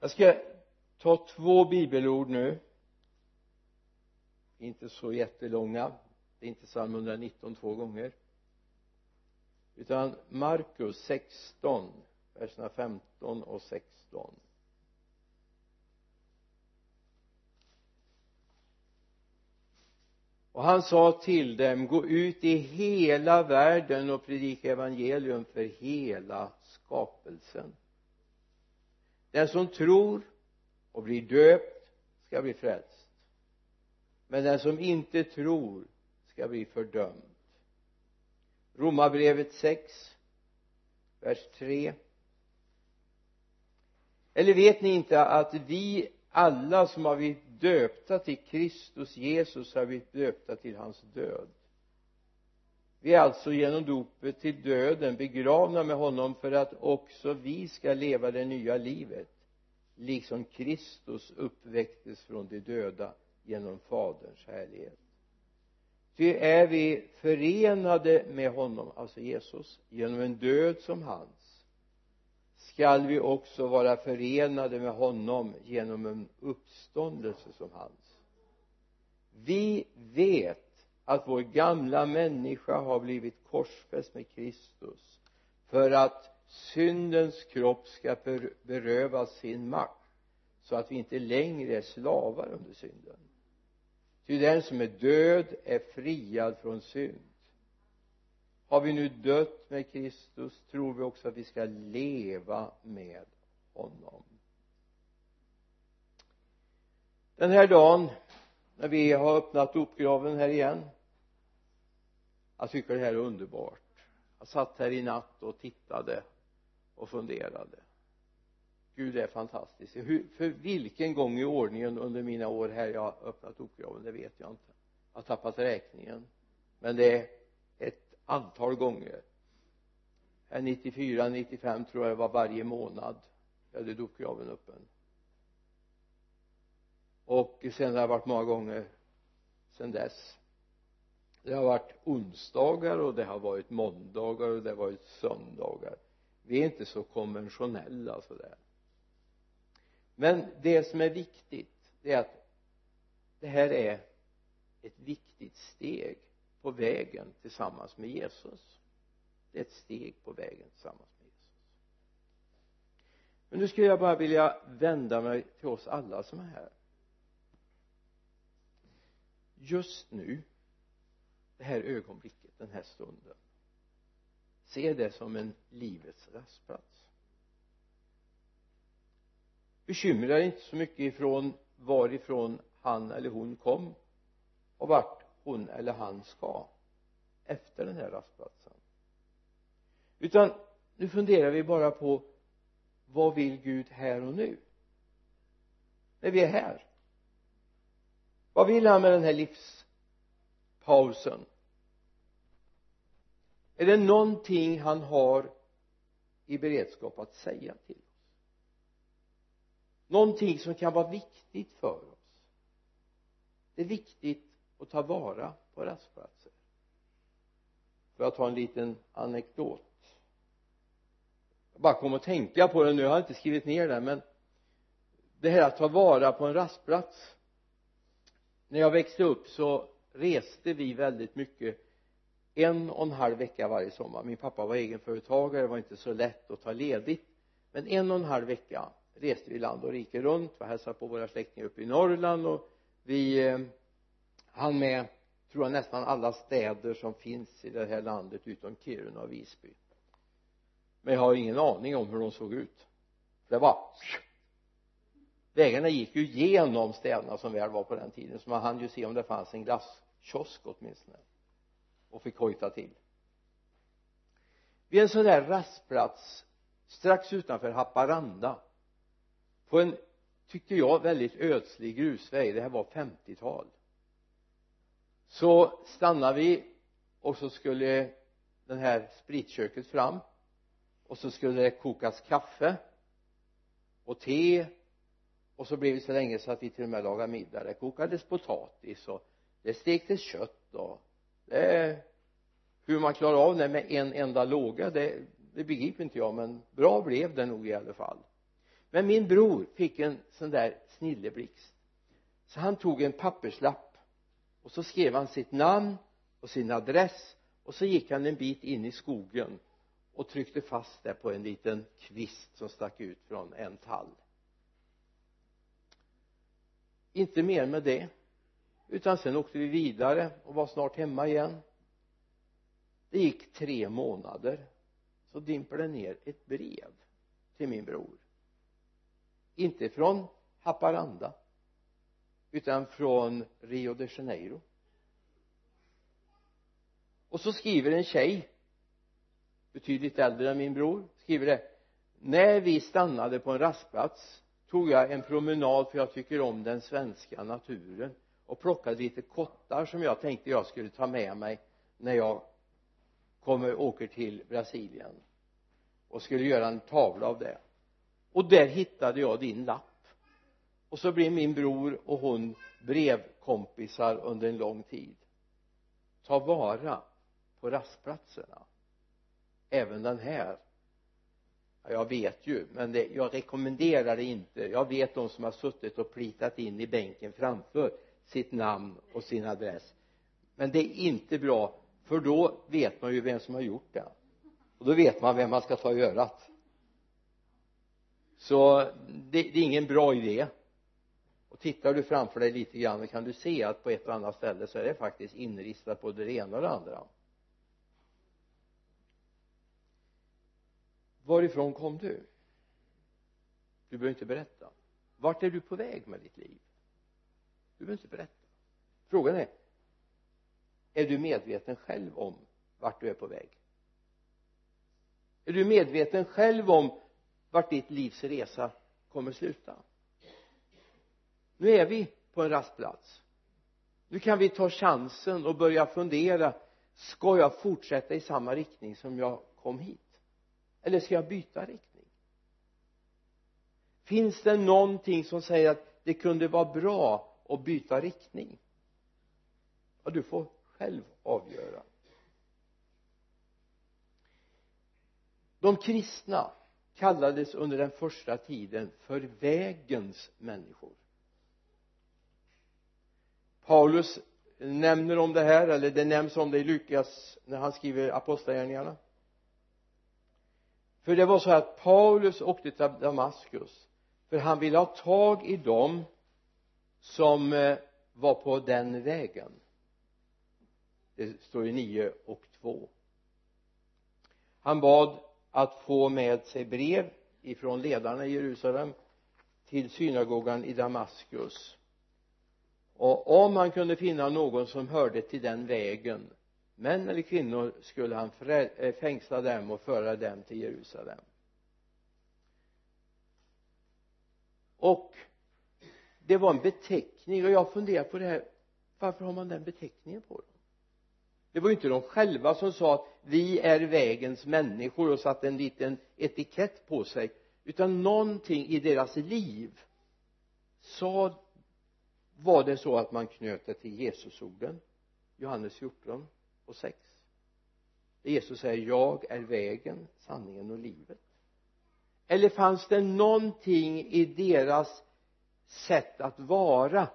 jag ska ta två bibelord nu. Inte så jättelånga. Det är inte psalm 119 två gånger. Utan Markus 16 verserna 15 och 16 och han sa till dem gå ut i hela världen och predika evangelium för hela skapelsen den som tror och blir döpt ska bli frälst. Men den som inte tror ska bli fördömd. Romarbrevet 6 vers 3 eller vet ni inte att vi alla som har blivit döpta till Kristus Jesus har blivit döpta till hans död? Vi är alltså genom dopet till döden begravna med honom för att också vi ska leva det nya livet liksom Kristus uppväcktes från de döda genom faderns härlighet. Ty är vi förenade med honom alltså Jesus genom en död som hans skall vi också vara förenade med honom genom en uppståndelse som hans. Vi vet att vår gamla människa har blivit korsfäst med Kristus för att syndens kropp ska berövas sin makt så att vi inte längre är slavar under synden. Ty den som är död är friad från synd. Har vi nu dött med Kristus tror vi också att vi ska leva med honom. Den här dagen när vi har öppnat dopgraven här igen. Jag tycker det här är underbart. Jag satt här i natt och tittade och funderade. Gud är fantastisk Hur, för vilken gång i ordningen under mina år här jag har öppnat dopgraven det vet jag inte. Jag har tappat räkningen. Men det är ett antal gånger. 94, 95 tror jag det var varje månad jag hade dopgraven öppen och sen har det varit många gånger sen dess. Det har varit onsdagar och det har varit måndagar och det har varit söndagar. Vi är inte så konventionella sådär men det som är viktigt det är att det här är ett viktigt steg på vägen tillsammans med Jesus. Det är ett steg på vägen tillsammans med Jesus. Men nu skulle jag bara vilja vända mig till oss alla som är här just nu det här ögonblicket, den här stunden se det som en livets rastplats. Bekymra dig inte så mycket ifrån varifrån han eller hon kom och vart hon eller han ska efter den här rastplatsen. Utan nu funderar vi bara på vad vill Gud här och nu? När vi är här vad vill han med den här livspausen? Är det någonting han har i beredskap att säga till oss? Någonting som kan vara viktigt för oss? Det är viktigt att ta vara på rastplatser. Får jag ta en liten anekdot? Jag bara kom att tänka på det nu. Jag har inte skrivit ner det men det här att ta vara på en rastplats när jag växte upp så reste vi väldigt mycket. En och en halv vecka varje sommar. Min pappa var egenföretagare det var inte så lätt att ta ledigt. Men en och en halv vecka reste vi land och rike runt. Och hälsade på våra släktingar uppe i Norrland och vi eh, hann med tror jag nästan alla städer som finns i det här landet utom Kiruna och Visby. Men jag har ingen aning om hur de såg ut. Det var vägarna gick ju genom städerna som väl var på den tiden så man hann ju se om det fanns en glasskiosk åtminstone och fick hojta till. Vid en sån där rastplats strax utanför Haparanda på en tyckte jag väldigt ödslig grusväg det här var 50-tal så stannade vi och så skulle den här spritköket fram och så skulle det kokas kaffe och te och så blev det så länge så att vi till och med lagade middag. Det kokades potatis och det stektes kött och det hur man klarar av det med en enda låga det, det begriper inte jag men bra blev det nog i alla fall. Men min bror fick en sån där snilleblixt. Så han tog en papperslapp och så skrev han sitt namn och sin adress och så gick han en bit in i skogen och tryckte fast det på en liten kvist som stack ut från en tall inte mer med det. Utan sen åkte vi vidare och var snart hemma igen. Det gick tre månader. Så dimper det ner ett brev till min bror. Inte från Haparanda utan från Rio de Janeiro. Och så skriver en tjej betydligt äldre än min bror skriver det när vi stannade på en rastplats tog jag en promenad för jag tycker om den svenska naturen och plockade lite kottar som jag tänkte jag skulle ta med mig när jag kommer åker till Brasilien och skulle göra en tavla av det. Och där hittade jag din lapp. Och så blev min bror och hon brevkompisar under en lång tid. Ta vara på rastplatserna även den här ja, jag vet ju men det, jag rekommenderar det inte. Jag vet de som har suttit och plitat in i bänken framför sitt namn och sin adress. Men det är inte bra för då vet man ju vem som har gjort det. Och då vet man vem man ska ta i örat. Så det, det är ingen bra idé. Och tittar du framför dig lite grann kan du se att på ett och annat ställe så är det faktiskt inristat både det ena och det andra. Varifrån kom du? Du behöver inte berätta. Vart är du på väg med ditt liv? Du behöver inte berätta. Frågan är är du medveten själv om vart du är på väg? Är du medveten själv om vart ditt livs resa kommer sluta? Nu är vi på en rastplats. Nu kan vi ta chansen och börja fundera. Ska jag fortsätta i samma riktning som jag kom hit? Eller ska jag byta riktning? Finns det någonting som säger att det kunde vara bra att byta riktning? Ja du får själv avgöra. De kristna kallades under den första tiden för vägens människor. Paulus nämner om det här eller det nämns om det i Lukas när han skriver apostlagärningarna för det var så att Paulus åkte till Damaskus för han ville ha tag i dem som eh, var på den vägen. Det står i 9 och 2 han bad att få med sig brev ifrån ledarna i Jerusalem till synagogan i Damaskus. Och om han kunde finna någon som hörde till den vägen män eller kvinnor skulle han eh, fängsla dem och föra dem till Jerusalem. Och det var en beteckning och jag funderar på det här varför har man den beteckningen på dem? Det var ju inte de själva som sa att vi är vägens människor och satte en liten etikett på sig utan någonting i deras liv sa var det så att man knöt det till Jesusorden? Johannes 14 och 6 Jesus säger jag är vägen, sanningen och livet. Eller fanns det någonting i deras sätt att vara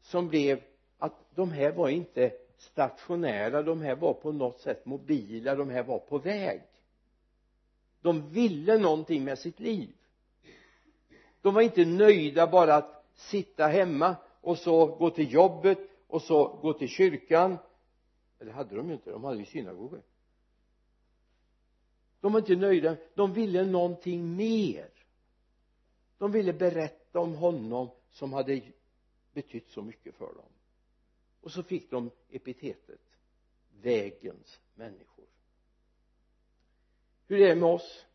som blev att de här var inte stationära de här var på något sätt mobila de här var på väg? De ville någonting med sitt liv. De var inte nöjda bara att sitta hemma och så gå till jobbet och så gå till kyrkan eller hade de ju inte, de hade ju synagogor de var inte nöjda, de ville någonting mer. De ville berätta om honom som hade betytt så mycket för dem. Och så fick de epitetet vägens människor. Hur är det med oss?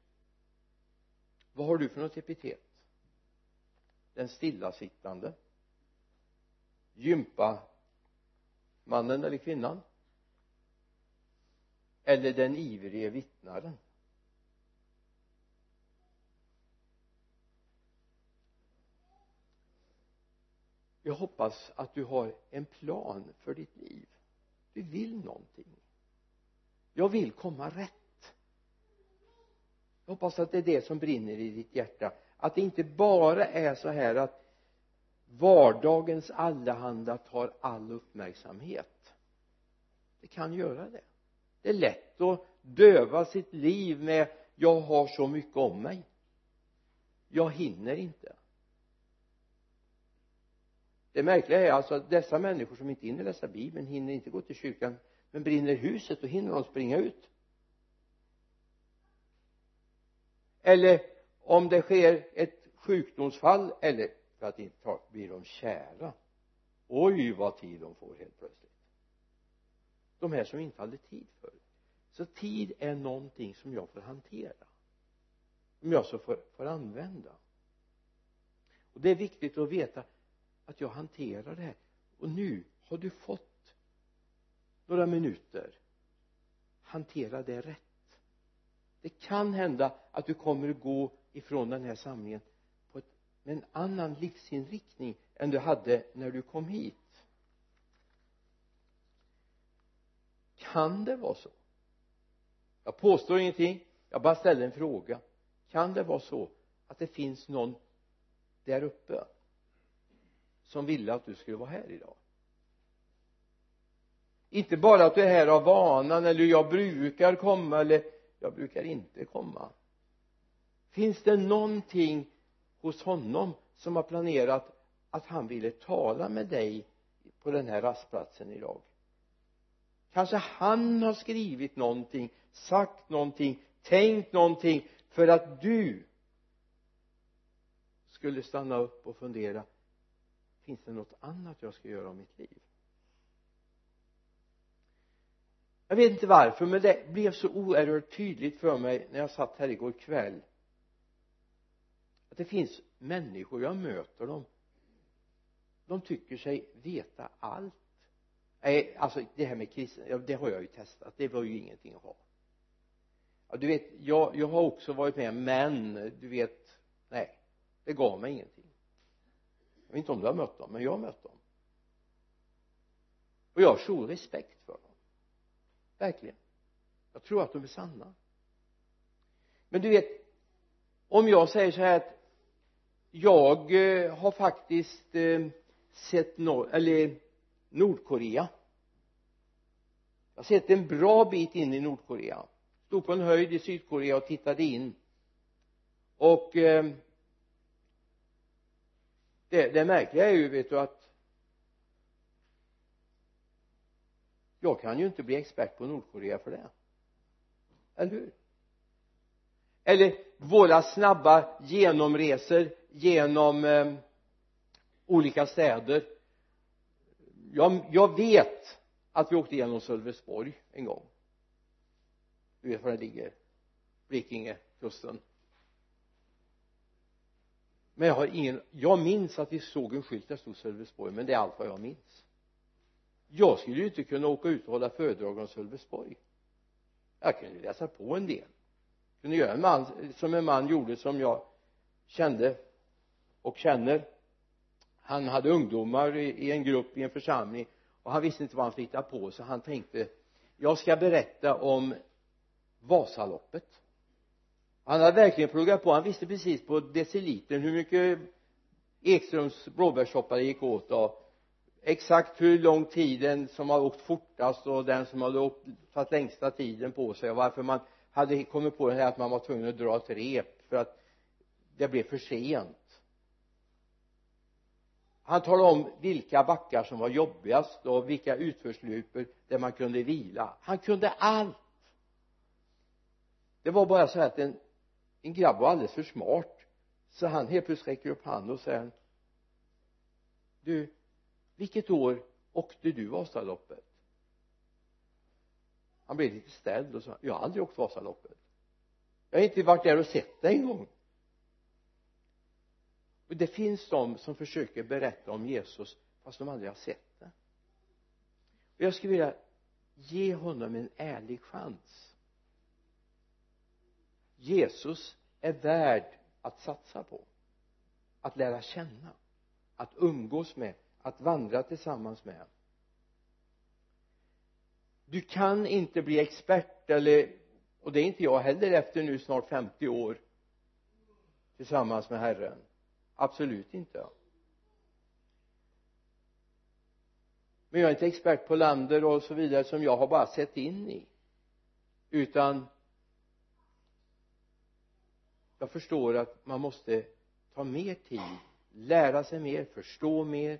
Vad har du för något epitet? Den stillasittande gympa mannen eller kvinnan? Eller den ivrige vittnaren. Jag hoppas att du har en plan för ditt liv. Du vill någonting. Jag vill komma rätt. Jag hoppas att det är det som brinner i ditt hjärta. Att det inte bara är så här att vardagens allehanda tar all uppmärksamhet. Det kan göra det det är lätt att döva sitt liv med jag har så mycket om mig. Jag hinner inte. Det märkliga är alltså att dessa människor som inte hinner läsa bibeln hinner inte gå till kyrkan men brinner huset då hinner de springa ut. Eller om det sker ett sjukdomsfall eller för att inte ta blir de kära. Oj vad tid de får helt plötsligt de här som inte hade tid för. Så tid är någonting som jag får hantera. Som jag så får, får använda. Och det är viktigt att veta att jag hanterar det här. Och nu har du fått några minuter. Hantera det rätt. Det kan hända att du kommer att gå ifrån den här samlingen på ett, med en annan livsinriktning än du hade när du kom hit. Kan det vara så? Jag påstår ingenting. Jag bara ställer en fråga. Kan det vara så att det finns någon där uppe som ville att du skulle vara här idag? Inte bara att du är här av vanan eller jag brukar komma eller jag brukar inte komma. Finns det någonting hos honom som har planerat att han ville tala med dig på den här rastplatsen idag? Kanske han har skrivit någonting sagt någonting tänkt någonting för att du skulle stanna upp och fundera finns det något annat jag ska göra av mitt liv? Jag vet inte varför men det blev så oerhört tydligt för mig när jag satt här igår kväll att det finns människor, jag möter. Dem de tycker sig veta allt nej alltså det här med kristna, ja, det har jag ju testat. Det var ju ingenting att ha. Ja, du vet jag, jag har också varit med men du vet nej det gav mig ingenting. Jag vet inte om du har mött dem men jag har mött dem. Och jag har stor respekt för dem. Verkligen. Jag tror att de är sanna. Men du vet om jag säger så här att jag eh, har faktiskt eh, sett något eller Nordkorea. Jag har sett en bra bit in i Nordkorea. Stod på en höjd i Sydkorea och tittade in. Och eh, det, det märkliga är ju vet du att jag kan ju inte bli expert på Nordkorea för det. Eller hur? Eller våra snabba genomresor genom eh, olika städer jag, jag vet att vi åkte igenom Sölvesborg en gång. Du vet var det ligger Blekingekusten men jag har ingen jag minns att vi såg en skylt där stod Sölvesborg men det är allt vad jag minns. Jag skulle ju inte kunna åka ut och hålla föredrag om Sölvesborg. Jag kunde läsa på en del. Kunde göra en man som en man gjorde som jag kände och känner han hade ungdomar i, i en grupp i en församling och han visste inte vad han fick hitta på så han tänkte jag ska berätta om Vasaloppet. Han hade verkligen pluggat på. Han visste precis på decilitern hur mycket Ekströms blåbärssoppa det gick åt och exakt hur lång tid den som har åkt fortast och den som hade åkt, tagit längsta tiden på sig och varför man hade kommit på det här att man var tvungen att dra ett rep för att det blev för sent han talade om vilka backar som var jobbigast och vilka utförslöpor där man kunde vila. Han kunde allt. Det var bara så att en en grabb var alldeles för smart så han helt plötsligt räcker upp handen och säger du vilket år åkte du Vasaloppet? Han blev lite ställd och sa jag har aldrig åkt Vasaloppet. Jag har inte varit där och sett det en gång och det finns de som försöker berätta om Jesus fast de aldrig har sett det. Och jag skulle vilja ge honom en ärlig chans. Jesus är värd att satsa på att lära känna att umgås med att vandra tillsammans med. Du kan inte bli expert eller och det är inte jag heller efter nu snart 50 år tillsammans med Herren absolut inte men jag är inte expert på länder och så vidare som jag har bara sett in i. Utan jag förstår att man måste ta mer tid lära sig mer, förstå mer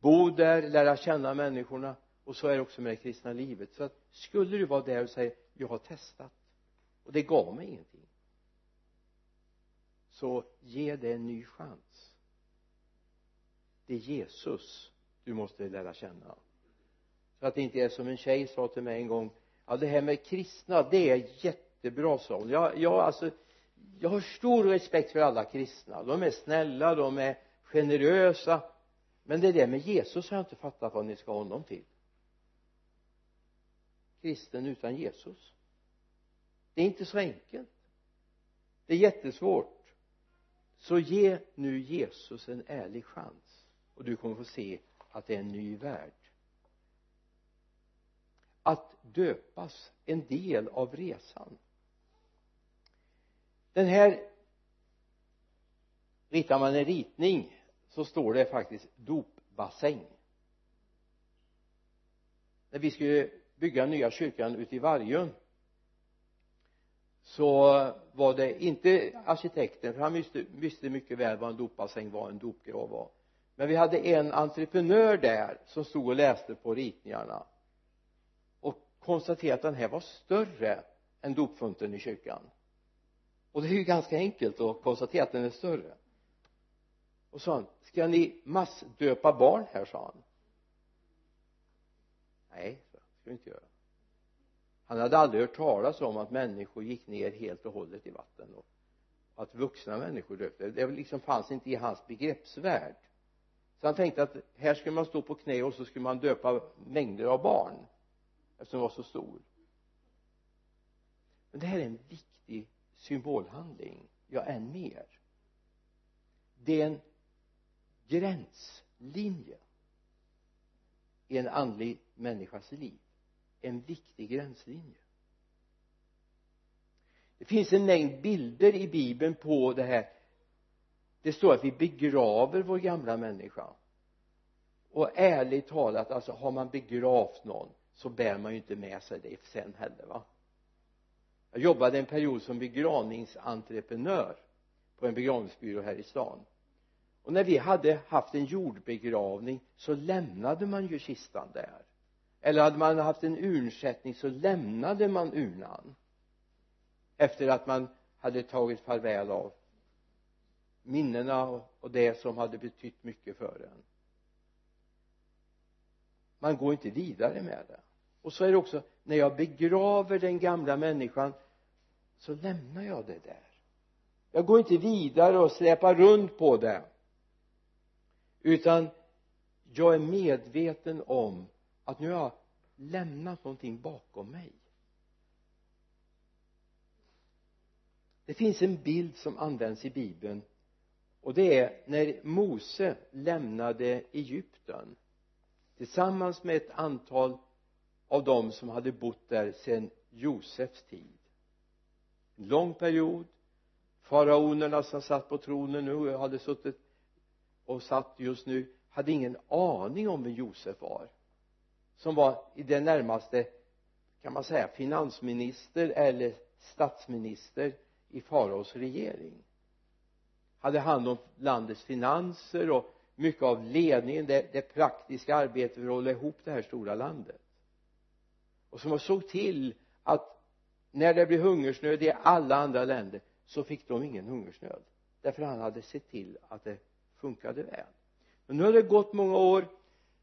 bo där, lära känna människorna. Och så är det också med det kristna livet. Så att skulle du vara där och säga jag har testat. Och det gav mig ingenting så ge det en ny chans. Det är Jesus du måste lära känna. Så att det inte är som en tjej sa till mig en gång ja det här med kristna det är jättebra sa hon. Jag, jag alltså jag har stor respekt för alla kristna. De är snälla, de är generösa. Men det där med Jesus har jag inte fattat vad ni ska ha honom till. Kristen utan Jesus. Det är inte så enkelt. Det är jättesvårt så ge nu Jesus en ärlig chans och du kommer få se att det är en ny värld. Att döpas en del av resan. Den här ritar man en ritning så står det faktiskt dopbassäng. När vi skulle bygga nya kyrkan ute i Vargön så var det inte arkitekten för han visste, visste mycket väl vad en dopbassäng var en dopgrav var. Men vi hade en entreprenör där som stod och läste på ritningarna och konstaterade att den här var större än dopfunten i kyrkan. Och det är ju ganska enkelt att konstatera att den är större. Och sa han ska ni massdöpa barn här? sa han. Nej det ska vi inte göra han hade aldrig hört talas om att människor gick ner helt och hållet i vatten och att vuxna människor döpte. Det liksom fanns inte i hans begreppsvärld. Så han tänkte att här skulle man stå på knä och så skulle man döpa mängder av barn eftersom det var så stor. Men det här är en viktig symbolhandling ja än mer. Det är en gränslinje i en andlig människas liv en viktig gränslinje. Det finns en mängd bilder i bibeln på det här. Det står att vi begraver vår gamla människa. Och ärligt talat alltså har man begravt någon så bär man ju inte med sig det sen heller va? Jag jobbade en period som begravningsentreprenör på en begravningsbyrå här i stan. Och när vi hade haft en jordbegravning så lämnade man ju kistan där eller hade man haft en urnsättning så lämnade man urnan. Efter att man hade tagit farväl av minnena och det som hade betytt mycket för en. Man går inte vidare med det. Och så är det också när jag begraver den gamla människan så lämnar jag det där. Jag går inte vidare och släpar runt på det. Utan jag är medveten om att nu har jag lämnat någonting bakom mig. Det finns en bild som används i bibeln och det är när Mose lämnade Egypten tillsammans med ett antal av dem som hade bott där sedan Josefs tid. En lång period. Faraonerna som satt på tronen nu hade suttit och satt just nu hade ingen aning om vem Josef var som var i det närmaste kan man säga finansminister eller statsminister i faraos regering. Hade hand om landets finanser och mycket av ledningen det, det praktiska arbetet för att hålla ihop det här stora landet. Och som såg till att när det blev hungersnöd i alla andra länder så fick de ingen hungersnöd. Därför han hade sett till att det funkade väl. Men nu har det gått många år.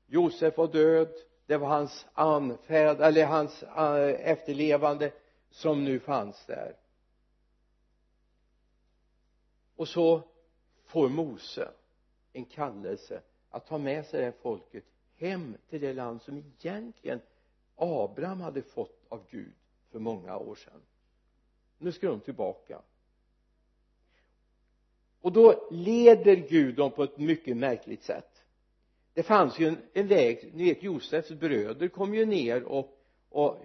Josef var död det var hans anfäd eller hans eh, efterlevande som nu fanns där. Och så får Mose en kallelse att ta med sig det här folket hem till det land som egentligen Abraham hade fått av Gud för många år sedan. Nu ska de tillbaka. Och då leder Gud dem på ett mycket märkligt sätt det fanns ju en, en väg ni vet Josefs bröder kom ju ner och, och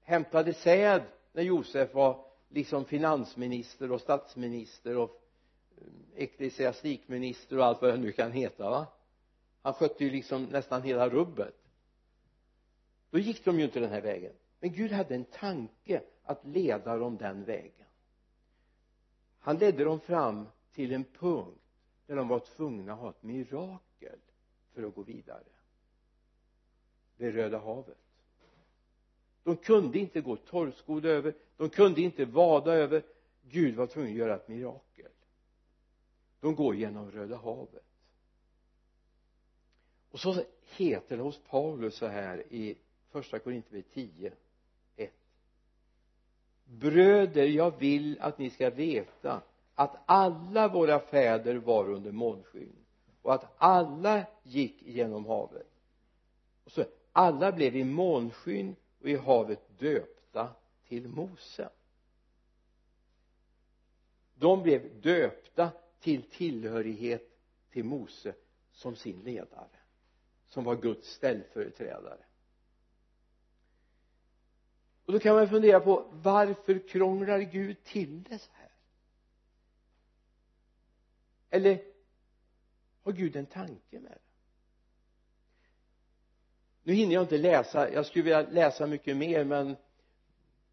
hämtade säd när Josef var liksom finansminister och statsminister och eh, ecklesiastikminister och allt vad det nu kan heta va? Han skötte ju liksom nästan hela rubbet. Då gick de ju inte den här vägen. Men Gud hade en tanke att leda dem den vägen. Han ledde dem fram till en punkt där de var tvungna att ha ett mirakel för att gå vidare. Vid Röda havet. De kunde inte gå torrskodda över de kunde inte vada över. Gud var tvungen att göra ett mirakel. De går genom Röda havet. Och så heter det hos Paulus så här i första Korinthierbrevet 10 1 bröder jag vill att ni ska veta att alla våra fäder var under månskyn och att alla gick genom havet. Och så alla blev i månskyn och i havet döpta till Mose. De blev döpta till tillhörighet till Mose som sin ledare som var Guds ställföreträdare. Och då kan man fundera på varför krånglar Gud till det så här? Eller har Gud en tanke med det? Nu hinner jag inte läsa. Jag skulle vilja läsa mycket mer men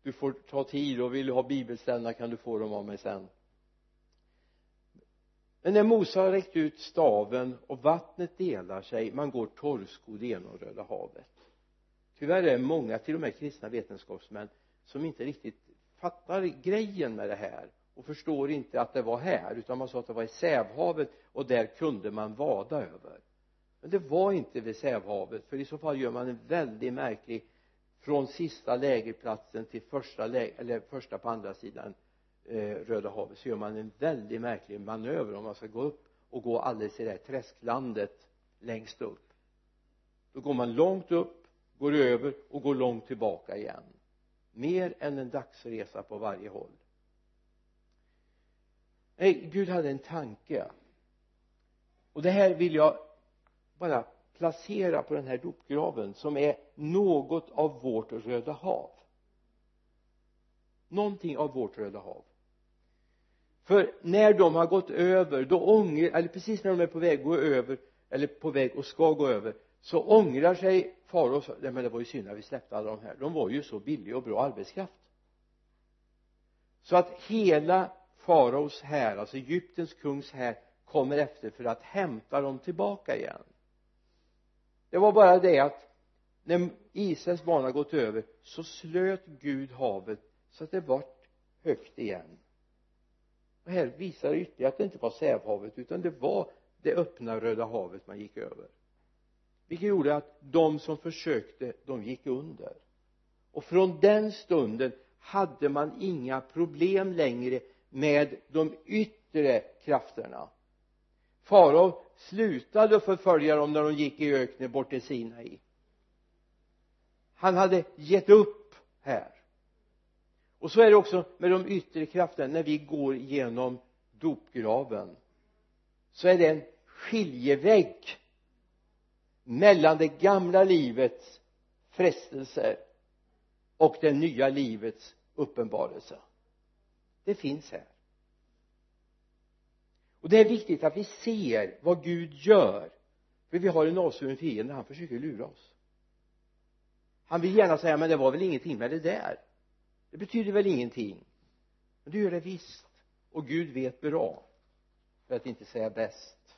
du får ta tid och vill du ha bibelställena kan du få dem av mig sen. Men när Mose har räckt ut staven och vattnet delar sig man går torrskodd genom Röda havet. Tyvärr är det många till och med kristna vetenskapsmän som inte riktigt fattar grejen med det här och förstår inte att det var här utan man sa att det var i Sävhavet och där kunde man vada över. Men det var inte vid Sävhavet för i så fall gör man en väldigt märklig från sista lägerplatsen till första läger eller första på andra sidan eh, Röda havet så gör man en väldigt märklig manöver om man ska gå upp och gå alldeles i det här träsklandet längst upp. Då går man långt upp går över och går långt tillbaka igen. Mer än en dagsresa på varje håll nej Gud hade en tanke. Och det här vill jag bara placera på den här dopgraven som är något av vårt Röda hav. Någonting av vårt Röda hav. För när de har gått över då ångrar eller precis när de är på väg att gå över eller på väg och ska gå över så ångrar sig far och nej men det var ju synd att vi släppte alla de här. De var ju så billig och bra arbetskraft. Så att hela faraos här alltså Egyptens kungs här kommer efter för att hämta dem tillbaka igen. Det var bara det att när Israels barn har gått över så slöt Gud havet så att det vart högt igen. Och här visar det ytterligare att det inte var Sävhavet utan det var det öppna Röda havet man gick över. Vilket gjorde att de som försökte de gick under. Och från den stunden hade man inga problem längre med de yttre krafterna. Farao slutade förfölja dem när de gick i öknen bort till Sinai. Han hade gett upp här. Och så är det också med de yttre krafterna. När vi går genom dopgraven så är det en skiljevägg mellan det gamla livets frestelser och det nya livets uppenbarelse det finns här. Och det är viktigt att vi ser vad Gud gör. För vi har en avsvuren fiende. Han försöker lura oss. Han vill gärna säga men det var väl ingenting med det där. Det betyder väl ingenting. Men det gör det visst. Och Gud vet bra. För att inte säga bäst.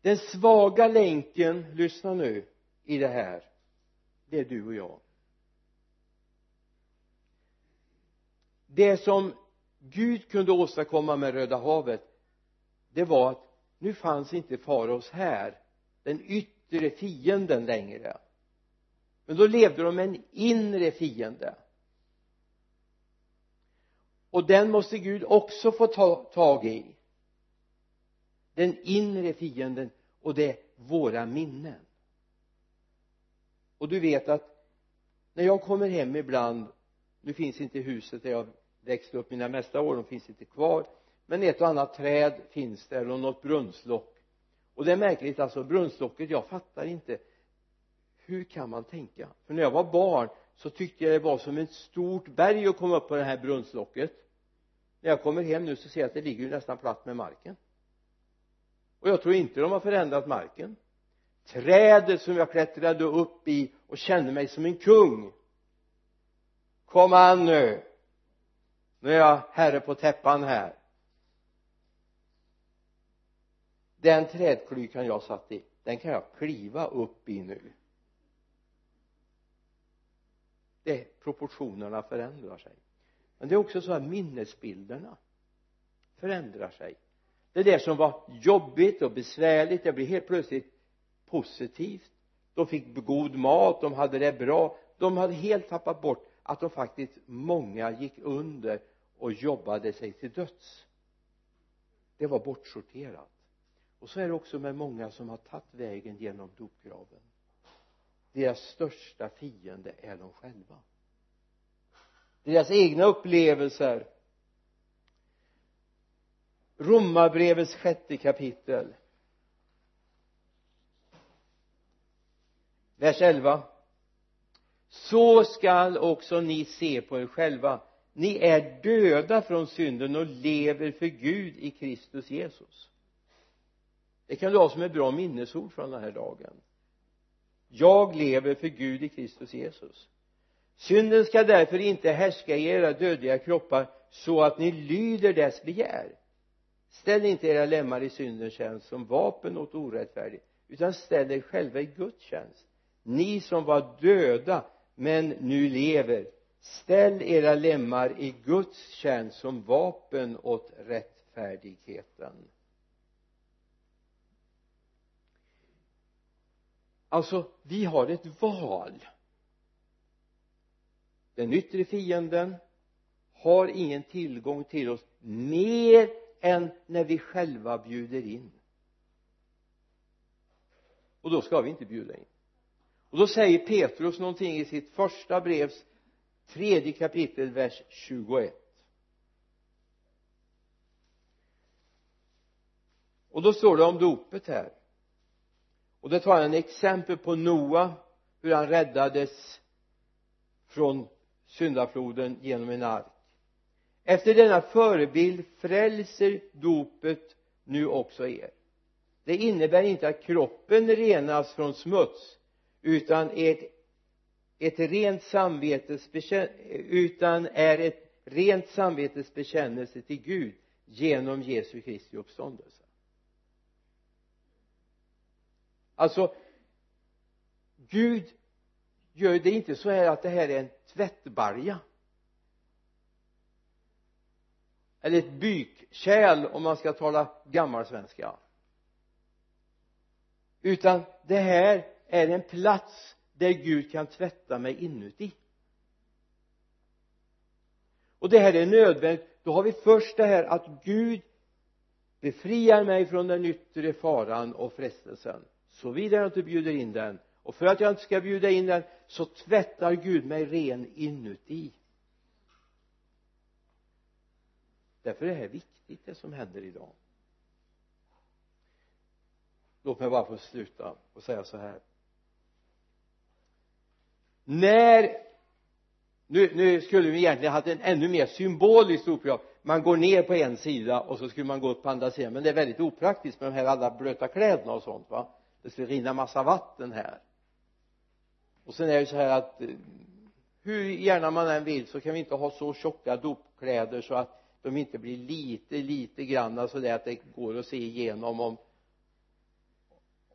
Den svaga länken lyssna nu i det här. Det är du och jag. Det som Gud kunde åstadkomma med Röda havet det var att nu fanns inte faraos här den yttre fienden längre. Men då levde de med en inre fiende. Och den måste Gud också få ta tag i. Den inre fienden och det är våra minnen. Och du vet att när jag kommer hem ibland nu finns inte huset där jag växte upp mina mesta år de finns inte kvar. Men ett och annat träd finns där och något brunnslock. Och det är märkligt alltså brunnslocket jag fattar inte. Hur kan man tänka? För när jag var barn så tyckte jag det var som ett stort berg att komma upp på det här brunnslocket. När jag kommer hem nu så ser jag att det ligger ju nästan platt med marken. Och jag tror inte de har förändrat marken. Trädet som jag klättrade upp i och kände mig som en kung. Kom an nu! Nu är jag herre på täppan här. Den trädklykan jag satt i den kan jag kliva upp i nu. Det proportionerna förändrar sig. Men det är också så att minnesbilderna förändrar sig. Det där som var jobbigt och besvärligt. Det blir helt plötsligt positivt. De fick god mat, de hade det bra. De hade helt tappat bort att de faktiskt många gick under och jobbade sig till döds. Det var bortsorterat. Och så är det också med många som har tagit vägen genom dopgraven. Deras största fiende är de själva. Deras egna upplevelser. Romarbrevets sjätte kapitel. Vers 11 så skall också ni se på er själva. Ni är döda från synden och lever för Gud i Kristus Jesus. Det kan du ha som ett bra minnesord från den här dagen. Jag lever för Gud i Kristus Jesus. Synden ska därför inte härska i era dödliga kroppar så att ni lyder dess begär. Ställ inte era lemmar i syndens tjänst som vapen åt orättfärdig utan ställ er själva i Guds tjänst. Ni som var döda men nu lever. Ställ era lemmar i Guds tjänst som vapen åt rättfärdigheten. Alltså vi har ett val. Den yttre fienden har ingen tillgång till oss mer än när vi själva bjuder in. Och då ska vi inte bjuda in och då säger Petrus någonting i sitt första brevs tredje kapitel vers 21 och då står det om dopet här. Och det tar han exempel på Noa hur han räddades från syndafloden genom en ark. Efter denna förebild frälser dopet nu också er. Det innebär inte att kroppen renas från smuts utan ett, ett rent samvetes utan är ett rent samvetes bekännelse till Gud genom Jesu Kristi uppståndelse. Alltså Gud gör det inte så här att det här är en tvättbalja eller ett bykkärl om man ska tala gammalsvenska. Utan det här är en plats där Gud kan tvätta mig inuti. Och det här är nödvändigt. Då har vi först det här att Gud befriar mig från den yttre faran och frestelsen. Såvida jag inte bjuder in den. Och för att jag inte ska bjuda in den så tvättar Gud mig ren inuti. Därför är det här viktigt det som händer idag. Låt mig bara få sluta och säga så här när nu, nu skulle vi egentligen haft en ännu mer symbolisk dopgrav man går ner på en sida och så skulle man gå upp på andra sidan. Men det är väldigt opraktiskt med de här alla blöta kläderna och sånt va? Det skulle rinna massa vatten här. Och sen är det så här att eh, hur gärna man än vill så kan vi inte ha så tjocka dopkläder så att de inte blir lite lite granna så där att det går att se igenom om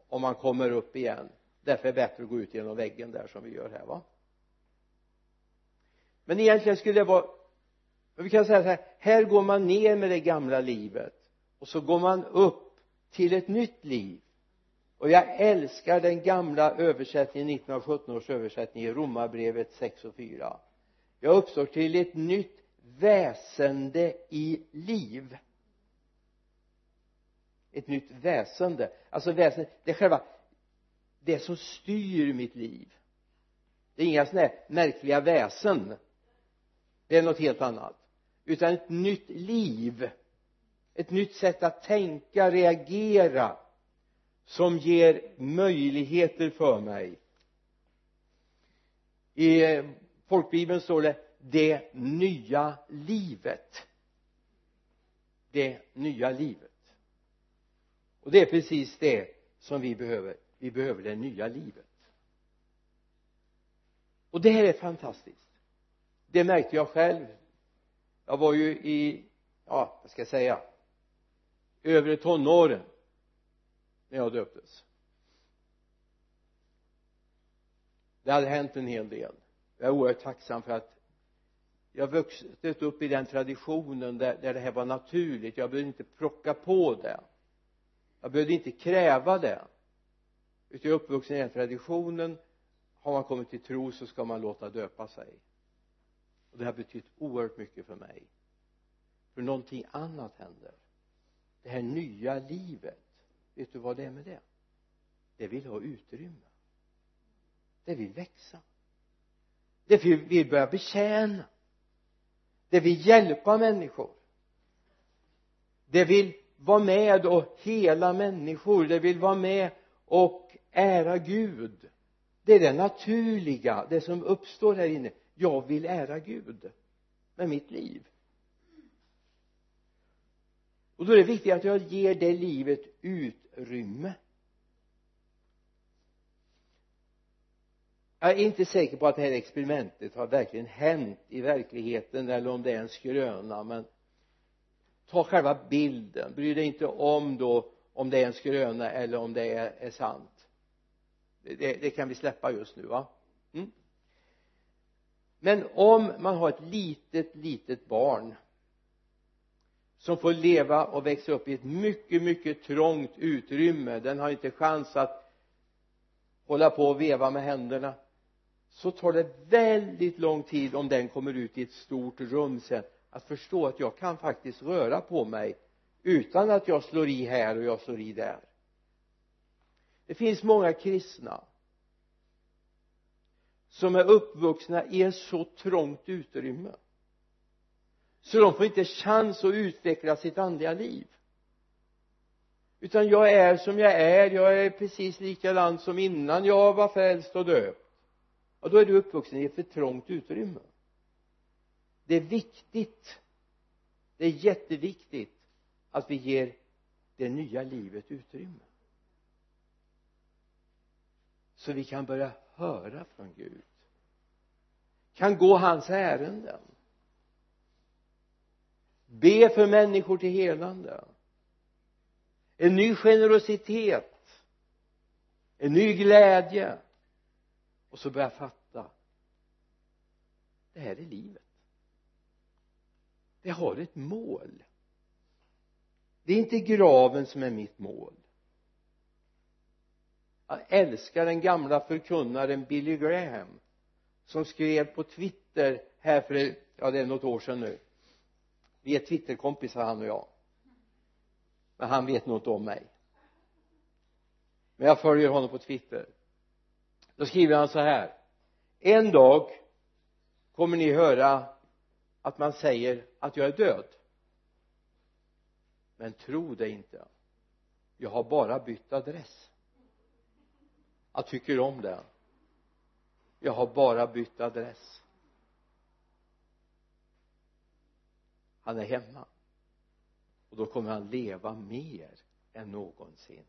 om man kommer upp igen därför är det bättre att gå ut genom väggen där som vi gör här va? Men egentligen skulle det vara vi kan säga så här här går man ner med det gamla livet och så går man upp till ett nytt liv. Och jag älskar den gamla översättningen 1917 års översättning i romarbrevet 6 och 4 jag uppstår till ett nytt väsende i liv. Ett nytt väsende. Alltså väsende det är själva det som styr mitt liv. Det är inga sådana här märkliga väsen. Det är något helt annat. Utan ett nytt liv. Ett nytt sätt att tänka, reagera som ger möjligheter för mig. I folkbibeln står det det nya livet. Det nya livet. Och det är precis det som vi behöver vi behöver det nya livet. Och det här är fantastiskt. Det märkte jag själv. Jag var ju i ja vad ska jag säga övre tonåren när jag döptes. Det hade hänt en hel del. Jag är oerhört tacksam för att jag vuxit upp i den traditionen där, där det här var naturligt. Jag behövde inte plocka på det. Jag behövde inte kräva det utan jag är uppvuxen i den traditionen har man kommit till tro så ska man låta döpa sig. Och det har betytt oerhört mycket för mig. För någonting annat händer. Det här nya livet vet du vad det är med det? Det vill ha utrymme. Det vill växa. Det vill börja betjäna. Det vill hjälpa människor. Det vill vara med och hela människor. Det vill vara med och ära Gud. Det är det naturliga det som uppstår här inne. Jag vill ära Gud med mitt liv. Och då är det viktigt att jag ger det livet utrymme. Jag är inte säker på att det här experimentet har verkligen hänt i verkligheten eller om det är en skröna men ta själva bilden. Bry dig inte om då om det är en skröna eller om det är, är sant det, det, kan vi släppa just nu va mm. men om man har ett litet litet barn som får leva och växa upp i ett mycket mycket trångt utrymme den har inte chans att hålla på och veva med händerna så tar det väldigt lång tid om den kommer ut i ett stort rum sen att förstå att jag kan faktiskt röra på mig utan att jag slår i här och jag slår i där det finns många kristna som är uppvuxna i ett så trångt utrymme så de får inte chans att utveckla sitt andliga liv. Utan jag är som jag är jag är precis likadan som innan jag var frälst och döpt. Och då är du uppvuxen i ett för trångt utrymme. Det är viktigt det är jätteviktigt att vi ger det nya livet utrymme så vi kan börja höra från Gud. Kan gå hans ärenden. Be för människor till helande. En ny generositet. En ny glädje. Och så börja fatta. Det här är livet. Det har ett mål. Det är inte graven som är mitt mål jag älskar den gamla förkunnaren Billy Graham som skrev på Twitter här för, ja det är något år sedan nu. Vi är twitterkompisar han och jag. Men han vet nog inte om mig. Men jag följer honom på twitter. Då skriver han så här. En dag kommer ni höra att man säger att jag är död. Men tro det inte. Jag har bara bytt adress jag tycker om det jag har bara bytt adress. Han är hemma. Och då kommer han leva mer än någonsin.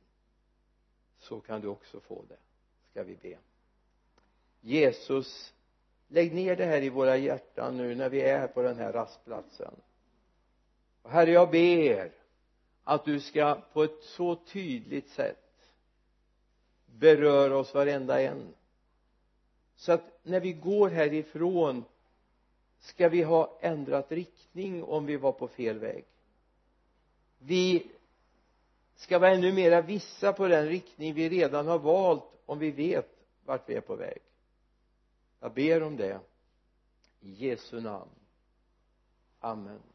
Så kan du också få det ska vi be. Jesus lägg ner det här i våra hjärtan nu när vi är på den här rastplatsen. Och herre jag ber att du ska på ett så tydligt sätt berör oss varenda en. Så att när vi går härifrån ska vi ha ändrat riktning om vi var på fel väg. Vi ska vara ännu mera vissa på den riktning vi redan har valt om vi vet vart vi är på väg. Jag ber om det. I Jesu namn. Amen.